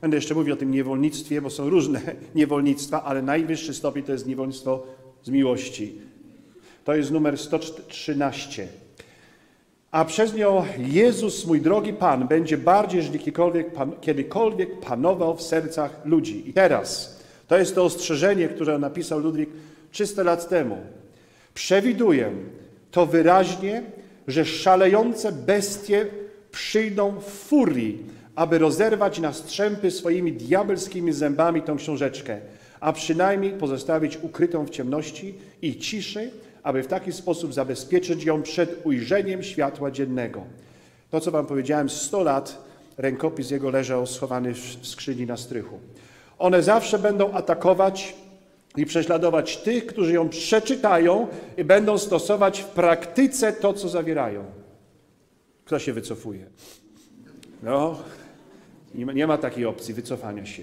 Będę jeszcze mówił o tym niewolnictwie, bo są różne niewolnictwa, ale najwyższy stopień to jest niewolnictwo z miłości. To jest numer 113. A przez nią Jezus, mój drogi Pan, będzie bardziej niż kiedykolwiek, pan, kiedykolwiek panował w sercach ludzi. I teraz, to jest to ostrzeżenie, które napisał Ludwik 300 lat temu. Przewiduję to wyraźnie, że szalejące bestie przyjdą w furii, aby rozerwać na strzępy swoimi diabelskimi zębami tą książeczkę, a przynajmniej pozostawić ukrytą w ciemności i ciszy, aby w taki sposób zabezpieczyć ją przed ujrzeniem światła dziennego. To, co Wam powiedziałem, 100 lat rękopis jego leżał schowany w skrzyni na strychu. One zawsze będą atakować i prześladować tych, którzy ją przeczytają i będą stosować w praktyce to, co zawierają. Kto się wycofuje? No, nie ma, nie ma takiej opcji wycofania się.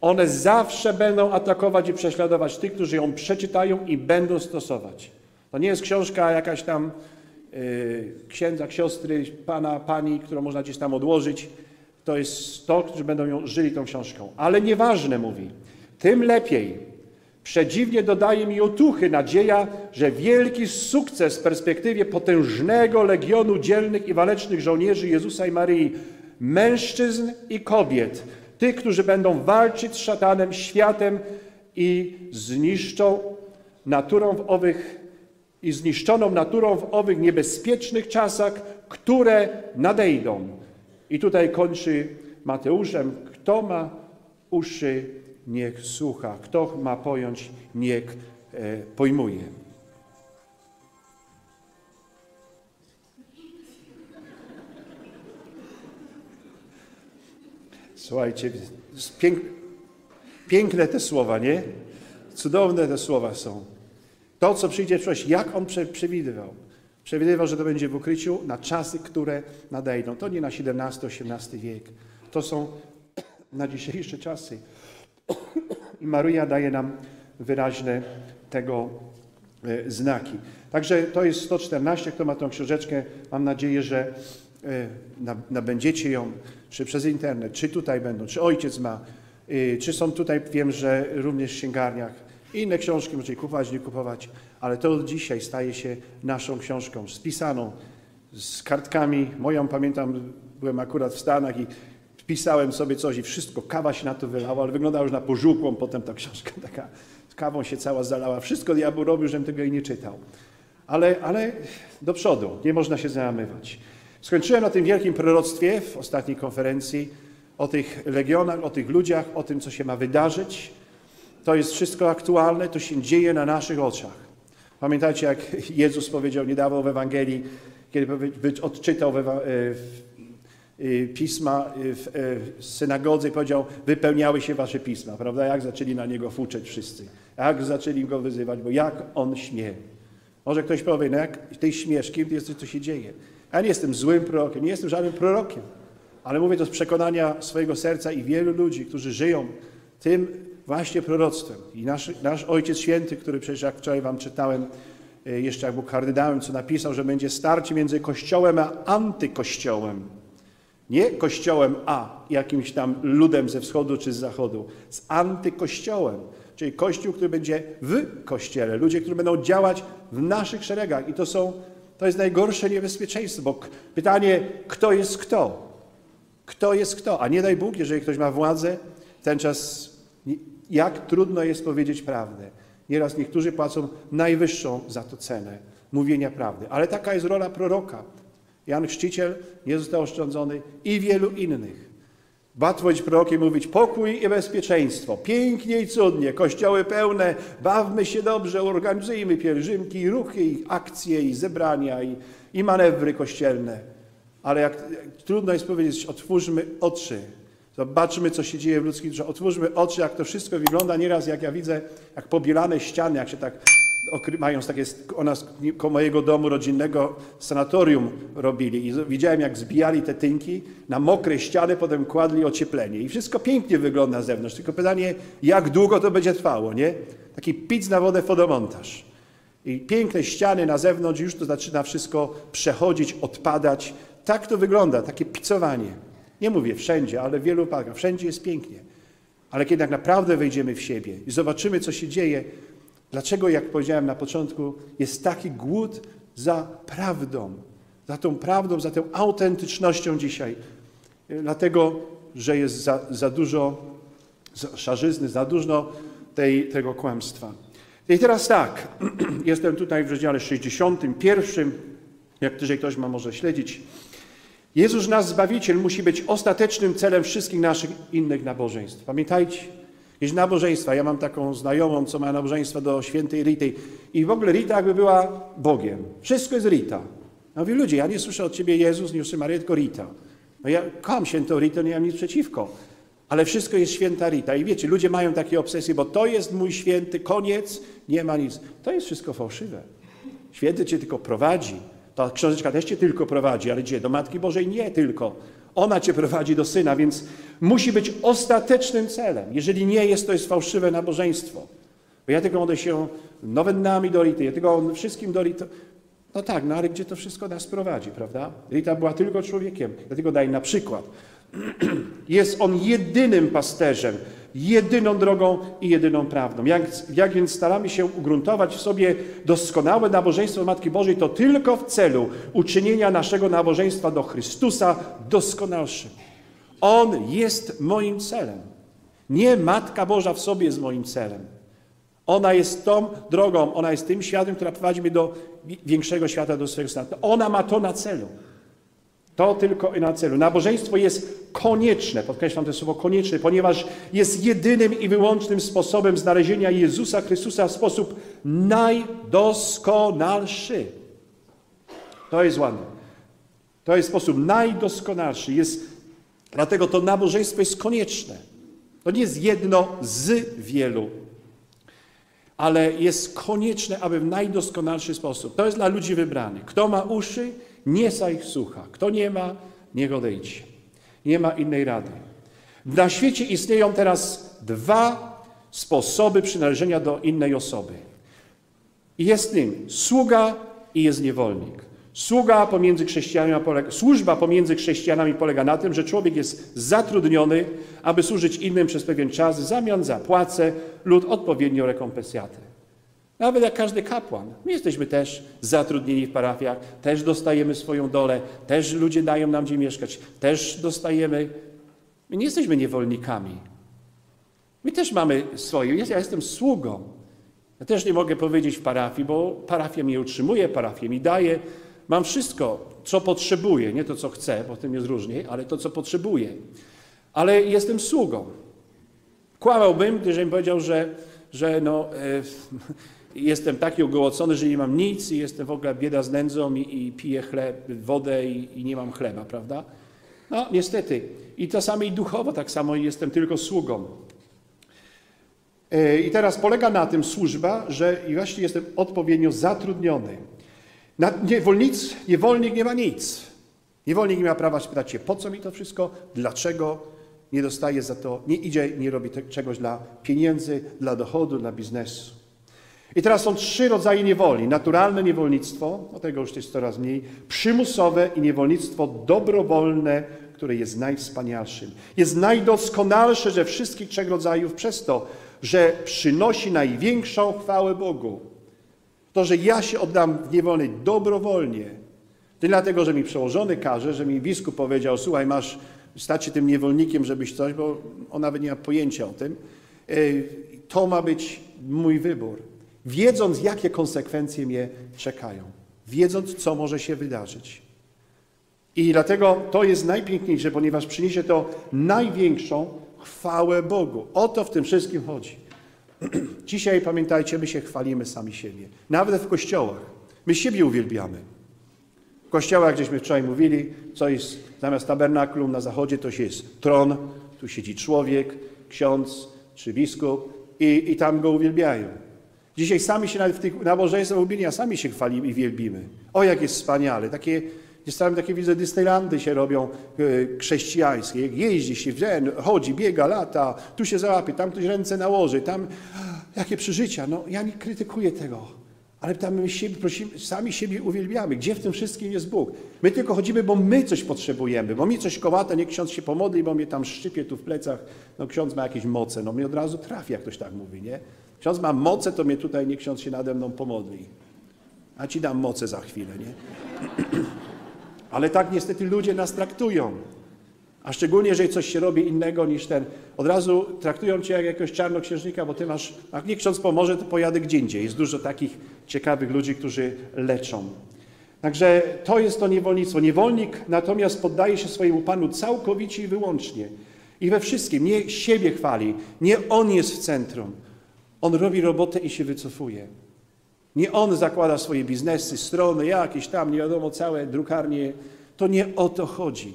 One zawsze będą atakować i prześladować tych, którzy ją przeczytają i będą stosować. To nie jest książka jakaś tam yy, księdza, siostry, pana, pani, którą można gdzieś tam odłożyć. To jest to, którzy będą ją żyli tą książką. Ale nieważne, mówi, tym lepiej. Przedziwnie dodaje mi otuchy nadzieja, że wielki sukces w perspektywie potężnego legionu dzielnych i walecznych żołnierzy Jezusa i Maryi, mężczyzn i kobiet, tych, którzy będą walczyć z szatanem, światem i zniszczą naturą w owych i zniszczoną naturą w owych niebezpiecznych czasach, które nadejdą. I tutaj kończy Mateuszem, kto ma uszy, niech słucha, kto ma pojąć, niech e, pojmuje. Słuchajcie, pięk, piękne te słowa, nie? Cudowne te słowa są. To, co przyjdzie w przyszłości, jak on przewidywał. Przewidywał, że to będzie w ukryciu na czasy, które nadejdą. To nie na XVII-XVIII wiek. To są na dzisiejsze czasy. I Maryja daje nam wyraźne tego e, znaki. Także to jest 114. Kto ma tą książeczkę, mam nadzieję, że nabędziecie ją, czy przez internet, czy tutaj będą, czy ojciec ma, e, czy są tutaj, wiem, że również w księgarniach inne książki możecie kupować, nie kupować, ale to dzisiaj staje się naszą książką, spisaną, z kartkami. Moją pamiętam, byłem akurat w Stanach i pisałem sobie coś i wszystko, kawa się na to wylała, ale wyglądała już na pożółkłą potem ta książka taka, z kawą się cała zalała. Wszystko diabeł robił, żebym tego i nie czytał. Ale, ale do przodu, nie można się załamywać. Skończyłem na tym wielkim proroctwie w ostatniej konferencji o tych legionach, o tych ludziach, o tym, co się ma wydarzyć. To jest wszystko aktualne, to się dzieje na naszych oczach. Pamiętajcie, jak Jezus powiedział niedawno w Ewangelii, kiedy odczytał pisma w, synagodze i powiedział, wypełniały się wasze pisma, prawda? Jak zaczęli na niego fuczeć wszyscy. Jak zaczęli go wyzywać, bo jak on śmie. Może ktoś powie, no jak ty śmiesz, kim ty jesteś, co się dzieje. Ja nie jestem złym prorokiem, nie jestem żadnym prorokiem, ale mówię to z przekonania swojego serca i wielu ludzi, którzy żyją tym właśnie proroctwem. I nasz, nasz Ojciec Święty, który przecież jak wczoraj wam czytałem, jeszcze jak był kardynałem, co napisał, że będzie starcie między Kościołem a antykościołem. Nie kościołem A, jakimś tam ludem ze wschodu czy z zachodu, z antykościołem, czyli kościół, który będzie w kościele, ludzie, którzy będą działać w naszych szeregach. I to są, to jest najgorsze niebezpieczeństwo, bo pytanie, kto jest kto? Kto jest kto? A nie daj Bóg, jeżeli ktoś ma władzę, ten czas, jak trudno jest powiedzieć prawdę. Nieraz niektórzy płacą najwyższą za to cenę mówienia prawdy. Ale taka jest rola proroka. Jan Chrzciciel nie został oszczędzony i wielu innych. Łatwo być prorokiem mówić pokój i bezpieczeństwo. Pięknie i cudnie, kościoły pełne, bawmy się dobrze, organizujmy pielgrzymki, ruchy, i akcje, i zebrania, i, i manewry kościelne. Ale jak, jak, trudno jest powiedzieć, otwórzmy oczy, zobaczmy, co się dzieje w ludzkim życiu, otwórzmy oczy, jak to wszystko wygląda. Nieraz, jak ja widzę, jak pobielane ściany, jak się tak mają takie, u nas koło mojego domu rodzinnego sanatorium robili i widziałem jak zbijali te tynki na mokre ściany, potem kładli ocieplenie i wszystko pięknie wygląda na zewnątrz, tylko pytanie jak długo to będzie trwało, nie? Taki pic na wodę fotomontaż. I piękne ściany na zewnątrz, już to zaczyna wszystko przechodzić, odpadać. Tak to wygląda, takie picowanie. Nie mówię wszędzie, ale w wielu wypadkach. Wszędzie jest pięknie. Ale kiedy tak naprawdę wejdziemy w siebie i zobaczymy, co się dzieje, dlaczego, jak powiedziałem na początku, jest taki głód za prawdą, za tą prawdą, za tą autentycznością dzisiaj. Dlatego, że jest za, za dużo szarzyzny, za dużo tej, tego kłamstwa. I teraz tak, jestem tutaj w rozdziale 61, jak jeżeli ktoś ma może śledzić. Jezus, nasz Zbawiciel, musi być ostatecznym celem wszystkich naszych innych nabożeństw. Pamiętajcie, jest nabożeństwa. Ja mam taką znajomą, co ma nabożeństwa do świętej Rity. I w ogóle Rita jakby była Bogiem. Wszystko jest Rita. Ja mówię, ludzie, ja nie słyszę od Ciebie Jezus, nie słyszę Maryja, tylko Rita. No ja kocham świętą Ritę, nie mam nic przeciwko. Ale wszystko jest święta Rita. I wiecie, ludzie mają takie obsesje, bo to jest mój święty, koniec, nie ma nic. To jest wszystko fałszywe. Święty Cię tylko prowadzi. Ta książeczka też Cię tylko prowadzi, ale gdzie? Do Matki Bożej nie tylko. Ona Cię prowadzi do Syna, więc musi być ostatecznym celem. Jeżeli nie jest, to jest fałszywe nabożeństwo. Bo ja tylko mogę się nowennami do Rity, ja tylko wszystkim do Rity. No tak, no ale gdzie to wszystko nas prowadzi, prawda? Rita była tylko człowiekiem. Dlatego daję na przykład. Jest on jedynym pasterzem, jedyną drogą i jedyną prawdą. Jak, jak więc staramy się ugruntować w sobie doskonałe nabożeństwo Matki Bożej, to tylko w celu uczynienia naszego nabożeństwa do Chrystusa doskonalszym. On jest moim celem. Nie Matka Boża w sobie jest moim celem. Ona jest tą drogą, ona jest tym światem, która prowadzi mnie do większego świata, do swojego stanu. Ona ma to na celu. To tylko na celu. Nabożeństwo jest konieczne, podkreślam to słowo konieczne, ponieważ jest jedynym i wyłącznym sposobem znalezienia Jezusa Chrystusa w sposób najdoskonalszy. To jest ładne. To jest sposób najdoskonalszy. Jest, dlatego to nabożeństwo jest konieczne. To nie jest jedno z wielu, ale jest konieczne, aby w najdoskonalszy sposób. To jest dla ludzi wybranych. Kto ma uszy, nie sa ich słucha. Kto nie ma, niech odejdzie. Nie ma innej rady. Na świecie istnieją teraz dwa sposoby przynależenia do innej osoby. Jest nim sługa i jest niewolnik. Sługa pomiędzy chrześcijanami polega, służba pomiędzy chrześcijanami polega na tym, że człowiek jest zatrudniony, aby służyć innym przez pewien czas, w zamian za płacę lub odpowiednią rekompensatę. Nawet jak każdy kapłan. My jesteśmy też zatrudnieni w parafiach, też dostajemy swoją dolę, też ludzie dają nam gdzie mieszkać, też dostajemy. My nie jesteśmy niewolnikami. My też mamy swoje. Ja jestem sługą. Ja też nie mogę powiedzieć w parafii, bo parafia mnie utrzymuje, parafia mi daje. Mam wszystko, co potrzebuję, nie to, co chcę, bo tym jest różniej, ale to, co potrzebuję. Ale jestem sługą. Kłamałbym, gdyżbym powiedział, że, że no, e, jestem taki ogołocony, że nie mam nic i jestem w ogóle bieda z nędzą i, i piję chleb, wodę i, i, nie mam chleba, prawda? No, niestety. I to samo i duchowo, tak samo jestem tylko sługą. E, I teraz polega na tym służba, że właśnie jestem odpowiednio zatrudniony. Na, niewolnic, niewolnik nie ma nic. Niewolnik nie ma prawa spytać się, po co mi to wszystko, dlaczego nie dostaje za to, nie idzie, nie robi te, czegoś dla pieniędzy, dla dochodu, dla biznesu. I teraz są trzy rodzaje niewoli. Naturalne niewolnictwo, o tego już jest coraz mniej, przymusowe i niewolnictwo dobrowolne, które jest najwspanialszym. Jest najdoskonalsze ze wszystkich trzech rodzajów przez to, że przynosi największą chwałę Bogu. To, że ja się oddam w niewolę dobrowolnie. Nie dlatego, że mi przełożony każe, że mi biskup powiedział, słuchaj, masz stać się tym niewolnikiem, żebyś coś, bo on nawet nie ma pojęcia o tym. To ma być mój wybór wiedząc, jakie konsekwencje mnie czekają, wiedząc, co może się wydarzyć. I dlatego to jest najpiękniejsze, ponieważ przyniesie to największą chwałę Bogu. O to w tym wszystkim chodzi. Dzisiaj pamiętajcie, my się chwalimy sami siebie. Nawet w kościołach. My siebie uwielbiamy. W kościołach, gdzieśmy wczoraj mówili, co jest zamiast tabernakulum na zachodzie, to jest tron, tu siedzi człowiek, ksiądz czy biskup i, i tam go uwielbiają. Dzisiaj sami się nawet w tych nabożeństwach ubienia sami się chwalimy i wielbimy. O, jak jest wspaniale. Takie, czasami takie widzę, Disneylandy się robią e, chrześcijańskie. Jeździ się, chodzi, biega, lata, tu się załapie, tam ktoś ręce nałoży, tam jakie przeżycia. No, ja nie krytykuję tego. Ale tam my siebie prosimy, sami siebie uwielbiamy. Gdzie w tym wszystkim jest Bóg? My tylko chodzimy, bo my coś potrzebujemy, bo mi coś kołata, nie ksiądz się pomodli, bo mnie tam szczypie tu w plecach. No ksiądz ma jakieś moce, no mnie od razu trafi, jak ktoś tak mówi, nie? Ksiądz ma moce, to mnie tutaj nie ksiądz się nade mną pomodli. A ci dam moce za chwilę, nie? Ale tak niestety ludzie nas traktują. A szczególnie, jeżeli coś się robi innego niż ten. Od razu traktują cię jak jakiegoś czarnoksiężnika, bo ty masz, a nie ksiądz pomoże, to pojadę gdzie indziej. Jest dużo takich ciekawych ludzi, którzy leczą. Także to jest to niewolnictwo. Niewolnik natomiast poddaje się swojemu Panu całkowicie i wyłącznie. I we wszystkim. Nie siebie chwali. Nie on jest w centrum. On robi robotę i się wycofuje. Nie on zakłada swoje biznesy, strony, jakieś tam, nie wiadomo, całe drukarnie. To nie o to chodzi.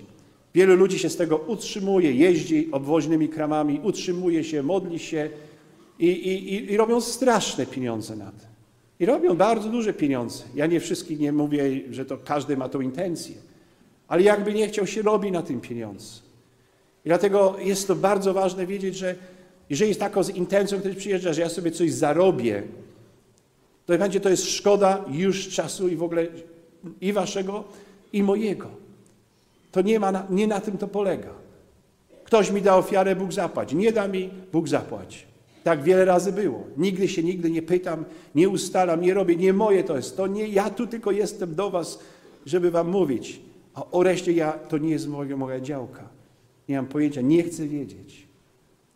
Wielu ludzi się z tego utrzymuje, jeździ obwoźnymi kramami, utrzymuje się, modli się i, i, i robią straszne pieniądze na tym. I robią bardzo duże pieniądze. Ja nie wszystkich nie mówię, że to każdy ma tą intencję, ale jakby nie chciał się robi na tym pieniądze. I dlatego jest to bardzo ważne wiedzieć, że jeżeli jest taką z intencją, ktoś przyjeżdża, że ja sobie coś zarobię, to będzie to jest szkoda już czasu i w ogóle i waszego, i mojego. To nie, ma na, nie na tym to polega. Ktoś mi da ofiarę, Bóg zapłać. Nie da mi, Bóg zapłać. Tak wiele razy było. Nigdy się nigdy nie pytam, nie ustalam, nie robię. Nie moje to jest. To nie ja tu tylko jestem do was, żeby wam mówić. A o reszcie ja, to nie jest moja, moja działka. Nie mam pojęcia, nie chcę wiedzieć.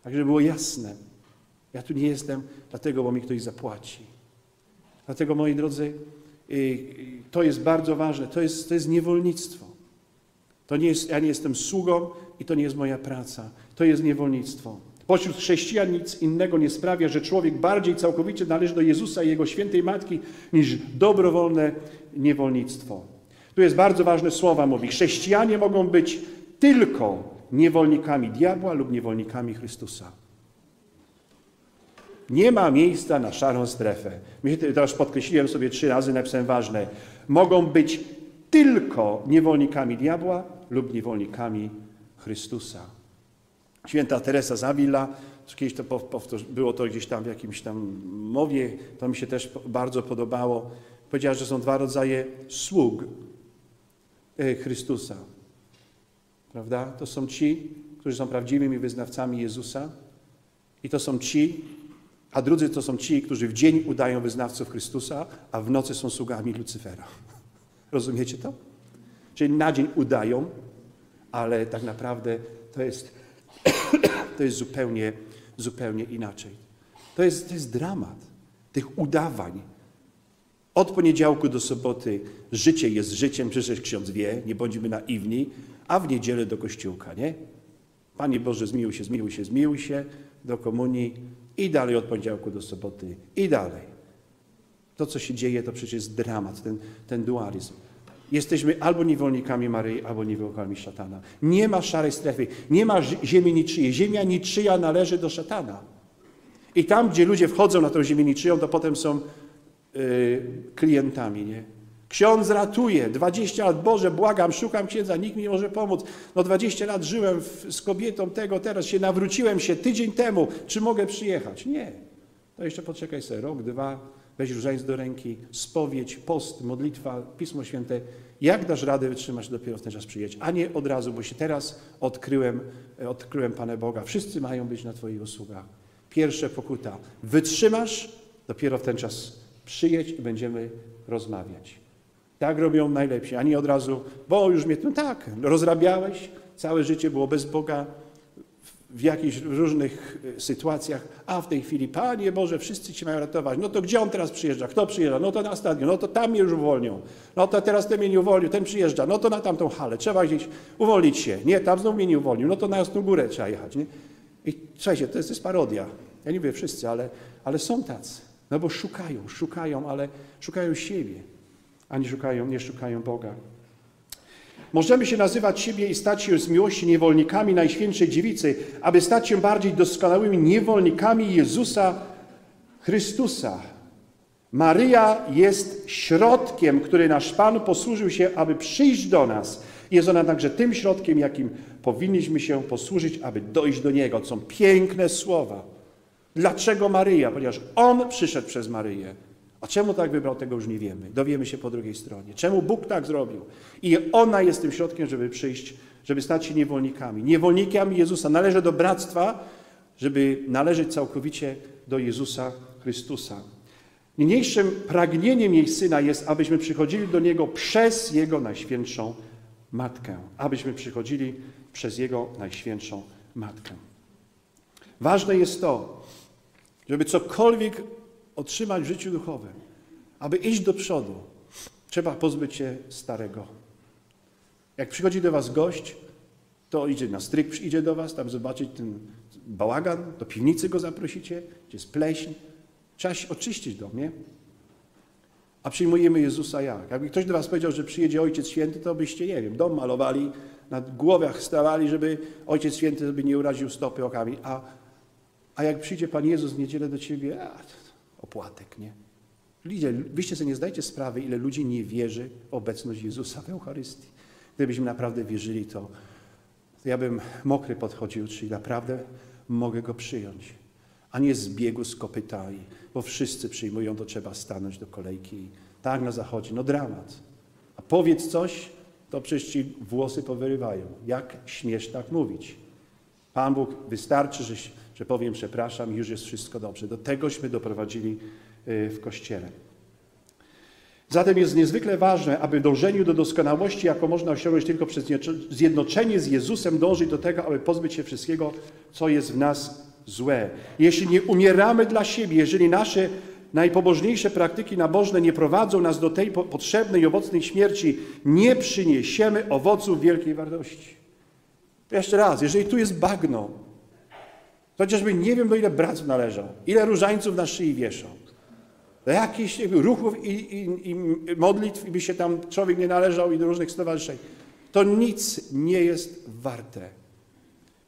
Tak, żeby było jasne. Ja tu nie jestem dlatego, bo mi ktoś zapłaci. Dlatego, moi drodzy, y, y, to jest bardzo ważne. To jest, to jest niewolnictwo. To nie jest, ja nie jestem sługą i to nie jest moja praca. To jest niewolnictwo. Pośród chrześcijan nic innego nie sprawia, że człowiek bardziej całkowicie należy do Jezusa i Jego świętej Matki niż dobrowolne niewolnictwo. Tu jest bardzo ważne słowa, mówi. Chrześcijanie mogą być tylko niewolnikami diabła lub niewolnikami Chrystusa. Nie ma miejsca na szarą strefę. Teraz podkreśliłem sobie trzy razy, napisałem ważne. Mogą być tylko niewolnikami diabła lub niewolnikami Chrystusa. Święta Teresa Zawila, kiedyś to było to gdzieś tam w jakimś tam mowie, to mi się też bardzo podobało. Powiedziała, że są dwa rodzaje sług e, Chrystusa. Prawda? To są ci, którzy są prawdziwymi wyznawcami Jezusa i to są ci, a drudzy to są ci, którzy w dzień udają wyznawców Chrystusa, a w nocy są sługami Lucyfera. Rozumiecie to? Czyli na dzień udają, ale tak naprawdę to jest, to jest zupełnie, zupełnie inaczej. To jest, to jest dramat tych udawań. Od poniedziałku do soboty życie jest życiem, przecież ksiądz wie, nie bądźmy naiwni, a w niedzielę do kościółka, nie? Panie Boże, zmiłuj się, zmiłuj się, zmiłuj się do komunii i dalej od poniedziałku do soboty i dalej. To, co się dzieje, to przecież jest dramat, ten, ten dualizm. Jesteśmy albo niewolnikami Maryi, albo niewolnikami szatana. Nie ma szarej strefy, nie ma ziemi niczyjej. Ziemia niczyja należy do szatana. I tam, gdzie ludzie wchodzą na tę ziemię niczyją, to potem są yy, klientami, nie? Ksiądz ratuje. 20 lat, Boże, błagam, szukam księdza, nikt mi nie może pomóc. No 20 lat żyłem w, z kobietą tego, teraz się nawróciłem się tydzień temu. Czy mogę przyjechać? Nie. To jeszcze poczekaj sobie rok, dwa, weź różańc do ręki, spowiedź, post, modlitwa, Pismo Święte. Jak dasz radę wytrzymać, dopiero w ten czas przyjedź, a nie od razu, bo się teraz odkryłem, odkryłem Pana Boga. Wszyscy mają być na Twoich usługach. Pierwsza pokuta. Wytrzymasz, dopiero w ten czas przyjedź i będziemy rozmawiać. Tak robią najlepsi, a nie od razu, bo już mnie, no tak, rozrabiałeś, całe życie było bez Boga, w jakichś różnych e, sytuacjach, a w tej chwili, Panie Boże, wszyscy Ci mają ratować. No to gdzie on teraz przyjeżdża? Kto przyjeżdża? No to na stadion, no to tam mnie już uwolnią. No to teraz ten mnie nie uwolnił, ten przyjeżdża, no to na tamtą halę, trzeba gdzieś uwolnić się. Nie, tam znowu mnie nie uwolnił, no to na Jasną Górę trzeba jechać. Nie? I słuchajcie, to jest, to jest parodia. Ja nie mówię wszyscy, ale, ale są tacy. No bo szukają, szukają, ale szukają siebie, nie szukają, nie szukają Boga. Możemy się nazywać siebie i stać się z miłości niewolnikami Najświętszej Dziewicy, aby stać się bardziej doskonałymi niewolnikami Jezusa Chrystusa. Maryja jest środkiem, który nasz Pan posłużył się, aby przyjść do nas. Jest ona także tym środkiem, jakim powinniśmy się posłużyć, aby dojść do Niego. To są piękne słowa. Dlaczego Maryja? Ponieważ On przyszedł przez Maryję. A czemu tak wybrał, tego już nie wiemy. Dowiemy się po drugiej stronie. Czemu Bóg tak zrobił? I ona jest tym środkiem, żeby przyjść, żeby stać się niewolnikami. Niewolnikami Jezusa. Należy do bractwa, żeby należeć całkowicie do Jezusa Chrystusa. Niniejszym pragnieniem jej Syna jest, abyśmy przychodzili do Niego przez Jego Najświętszą Matkę. Abyśmy przychodzili przez Jego Najświętszą Matkę. Ważne jest to, żeby cokolwiek otrzymać w życiu duchowym, aby iść do przodu, trzeba pozbyć się starego. Jak przychodzi do Was gość, to idzie na stryk, przyjdzie do Was, tam zobaczyć ten bałagan, do piwnicy go zaprosicie, gdzie jest pleśń. Trzeba się oczyścić dom, nie? A przyjmujemy Jezusa jak? Jakby ktoś do Was powiedział, że przyjedzie Ojciec Święty, to byście, nie wiem, dom malowali, na głowach stawali, żeby Ojciec Święty żeby nie uraził stopy okami. A, a jak przyjdzie Pan Jezus w niedzielę do Ciebie, a, opłatek, nie? Ludzie, wyście sobie nie zdajecie sprawy, ile ludzi nie wierzy w obecność Jezusa w Eucharystii. Gdybyśmy naprawdę wierzyli, to, to ja bym mokry podchodził, czyli naprawdę mogę Go przyjąć, a nie z biegu z kopyta, bo wszyscy przyjmują, to trzeba stanąć do kolejki. Tak na zachodzie, no dramat. A powiedz coś, to przecież ci włosy powyrywają. Jak śmiesz tak mówić? Pan Bóg wystarczy, że, że powiem przepraszam już jest wszystko dobrze. Do tegośmy doprowadzili y, w Kościele. Zatem jest niezwykle ważne, aby w dążeniu do doskonałości, jaką można osiągnąć tylko przez zjednoczenie z Jezusem, dążyć do tego, aby pozbyć się wszystkiego, co jest w nas złe. Jeśli nie umieramy dla siebie, jeżeli nasze najpobożniejsze praktyki nabożne nie prowadzą nas do tej potrzebnej i owocnej śmierci, nie przyniesiemy owoców wielkiej wartości. Jeszcze raz, jeżeli tu jest bagno, chociażby nie wiem, do ile brac należał, ile różańców na szyi wieszał, do jakichś ruchów i, i, i modlitw, i by się tam człowiek nie należał i do różnych stowarzyszeń, to nic nie jest warte.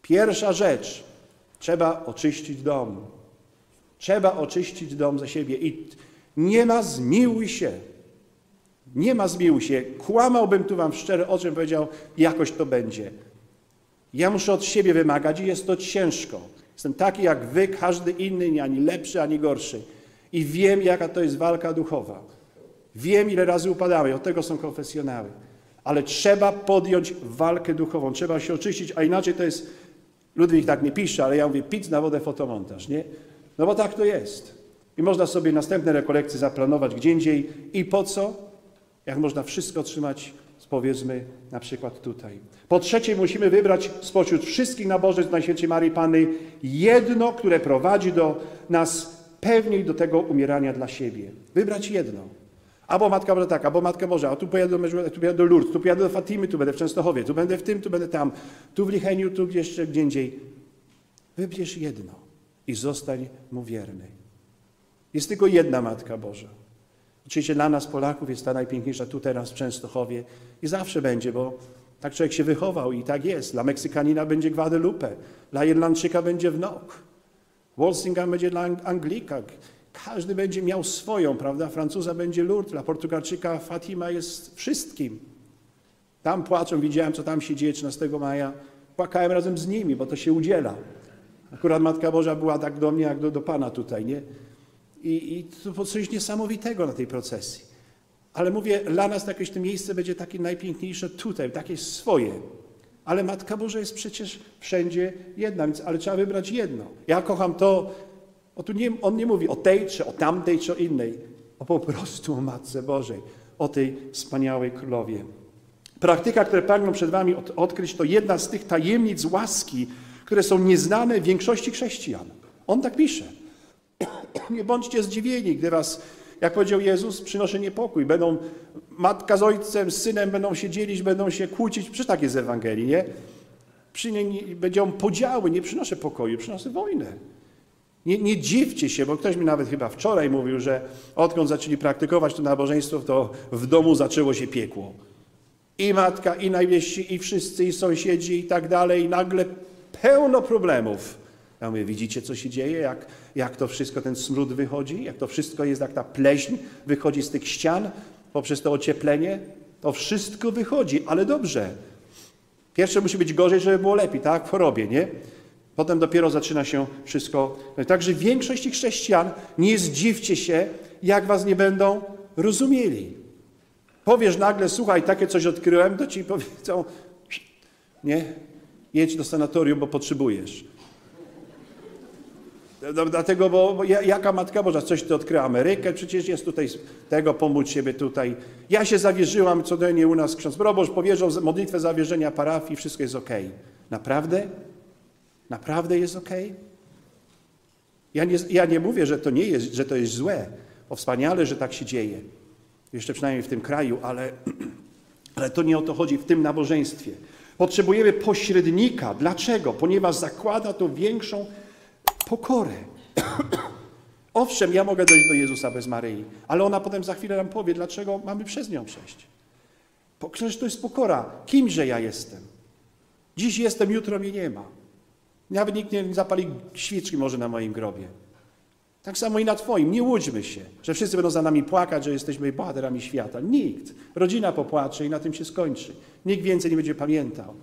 Pierwsza rzecz, trzeba oczyścić dom. Trzeba oczyścić dom za siebie i nie ma zmiłuj się. Nie ma zmiłuj się. Kłamałbym tu wam szczerze o czym powiedział, jakoś to będzie. Ja muszę od siebie wymagać i jest to ciężko. Jestem taki jak wy, każdy inny, nie ani lepszy, ani gorszy. I wiem, jaka to jest walka duchowa. Wiem, ile razy upadamy, od tego są konfesjonały. Ale trzeba podjąć walkę duchową, trzeba się oczyścić, a inaczej to jest, Ludwik tak nie pisze, ale ja mówię, pic na wodę fotomontaż, nie? No bo tak to jest. I można sobie następne rekolekcje zaplanować gdzie indziej. I po co? Jak można wszystko otrzymać, powiedzmy, na przykład tutaj. Po trzecie, musimy wybrać spośród wszystkich nabożeństw Najświętszej Marii Panny jedno, które prowadzi do nas pewniej do tego umierania dla siebie. Wybrać jedno. Albo Matka Boża tak, albo Matka Boża, a tu pojadę, do, tu pojadę do Lourdes, tu pojadę do Fatimy, tu będę w Częstochowie, tu będę w tym, tu będę tam, tu w Licheniu, tu jeszcze gdzie indziej. Wybierz jedno i zostań mu wierny. Jest tylko jedna Matka Boża. Oczywiście dla nas Polaków jest ta najpiękniejsza tu teraz w Częstochowie i zawsze będzie, bo tak człowiek się wychował i tak jest. Dla Meksykanina będzie Guadalupe, dla Irlandczyka będzie Wnok, Walsingham będzie dla Anglika. Każdy będzie miał swoją, prawda? Francuza będzie Lourdes, dla Portugalczyka Fatima jest wszystkim. Tam płaczą, widziałem, co tam się dzieje 13 maja. Płakałem razem z nimi, bo to się udziela. Akurat Matka Boża była tak do mnie, jak do, do Pana tutaj, nie? I, I to coś niesamowitego na tej procesji. Ale mówię, dla nas jakieś to miejsce będzie takie najpiękniejsze tutaj, takie swoje. Ale Matka Boża jest przecież wszędzie jedna, więc, ale trzeba wybrać jedno. Ja kocham to, o tu nie, on nie mówi o tej, czy o tamtej, czy o innej, o po prostu o Matce Bożej, o tej wspaniałej Królowie. Praktyka, które pragnę przed wami od, odkryć, to jedna z tych tajemnic łaski, które są nieznane większości chrześcijan. On tak pisze. Nie bądźcie zdziwieni, gdy was, jak powiedział Jezus, przynoszę niepokój. Będą matka z ojcem, z synem będą się dzielić, będą się kłócić. Przecież tak jest z Ewangelii, nie? Będą podziały, nie przynoszę pokoju, przynoszę wojnę. Nie, nie dziwcie się, bo ktoś mi nawet chyba wczoraj mówił, że odkąd zaczęli praktykować to nabożeństwo, to w domu zaczęło się piekło. I matka, i najwieści, i wszyscy, i sąsiedzi, i tak dalej. I nagle pełno problemów. Ja mówię, widzicie, co się dzieje, jak, jak to wszystko, ten smród wychodzi, jak to wszystko jest, jak ta pleśń wychodzi z tych ścian poprzez to ocieplenie. To wszystko wychodzi, ale dobrze. Pierwsze musi być gorzej, żeby było lepiej, tak? W chorobie, nie? Potem dopiero zaczyna się wszystko. Także w większości chrześcijan nie zdziwcie się, jak was nie będą rozumieli. Powiesz nagle, słuchaj, takie coś odkryłem, to ci powiedzą, nie, jedź do sanatorium, bo potrzebujesz. No, Dlatego, bo, bo ja- jaka Matka Boża, coś ty odkryła Amerykę, przecież jest tutaj tego, pomóc siebie tutaj. Ja się zawierzyłam, codziennie u nas ksiądz proboszcz powierzał modlitwę zawierzenia parafii, wszystko jest ok. Naprawdę? Naprawdę jest ok? Ja nie, ja nie mówię, że to nie jest, że to jest złe. O wspaniale, że tak się dzieje. Jeszcze przynajmniej w tym kraju, ale, ale to nie o to chodzi w tym nabożeństwie. Potrzebujemy pośrednika. Dlaczego? Ponieważ zakłada to większą pokorę. Owszem, ja mogę dojść do Jezusa bez Maryi, ale ona potem za chwilę nam powie, dlaczego mamy przez nią przejść. Przecież to jest pokora. Kimże ja jestem? Dziś jestem, jutro mnie nie ma. Nawet nikt nie zapali świeczki może na moim grobie. Tak samo i na Twoim. Nie łudźmy się, że wszyscy będą za nami płakać, że jesteśmy bohaterami świata. Nikt. Rodzina popłacze i na tym się skończy. Nikt więcej nie będzie pamiętał.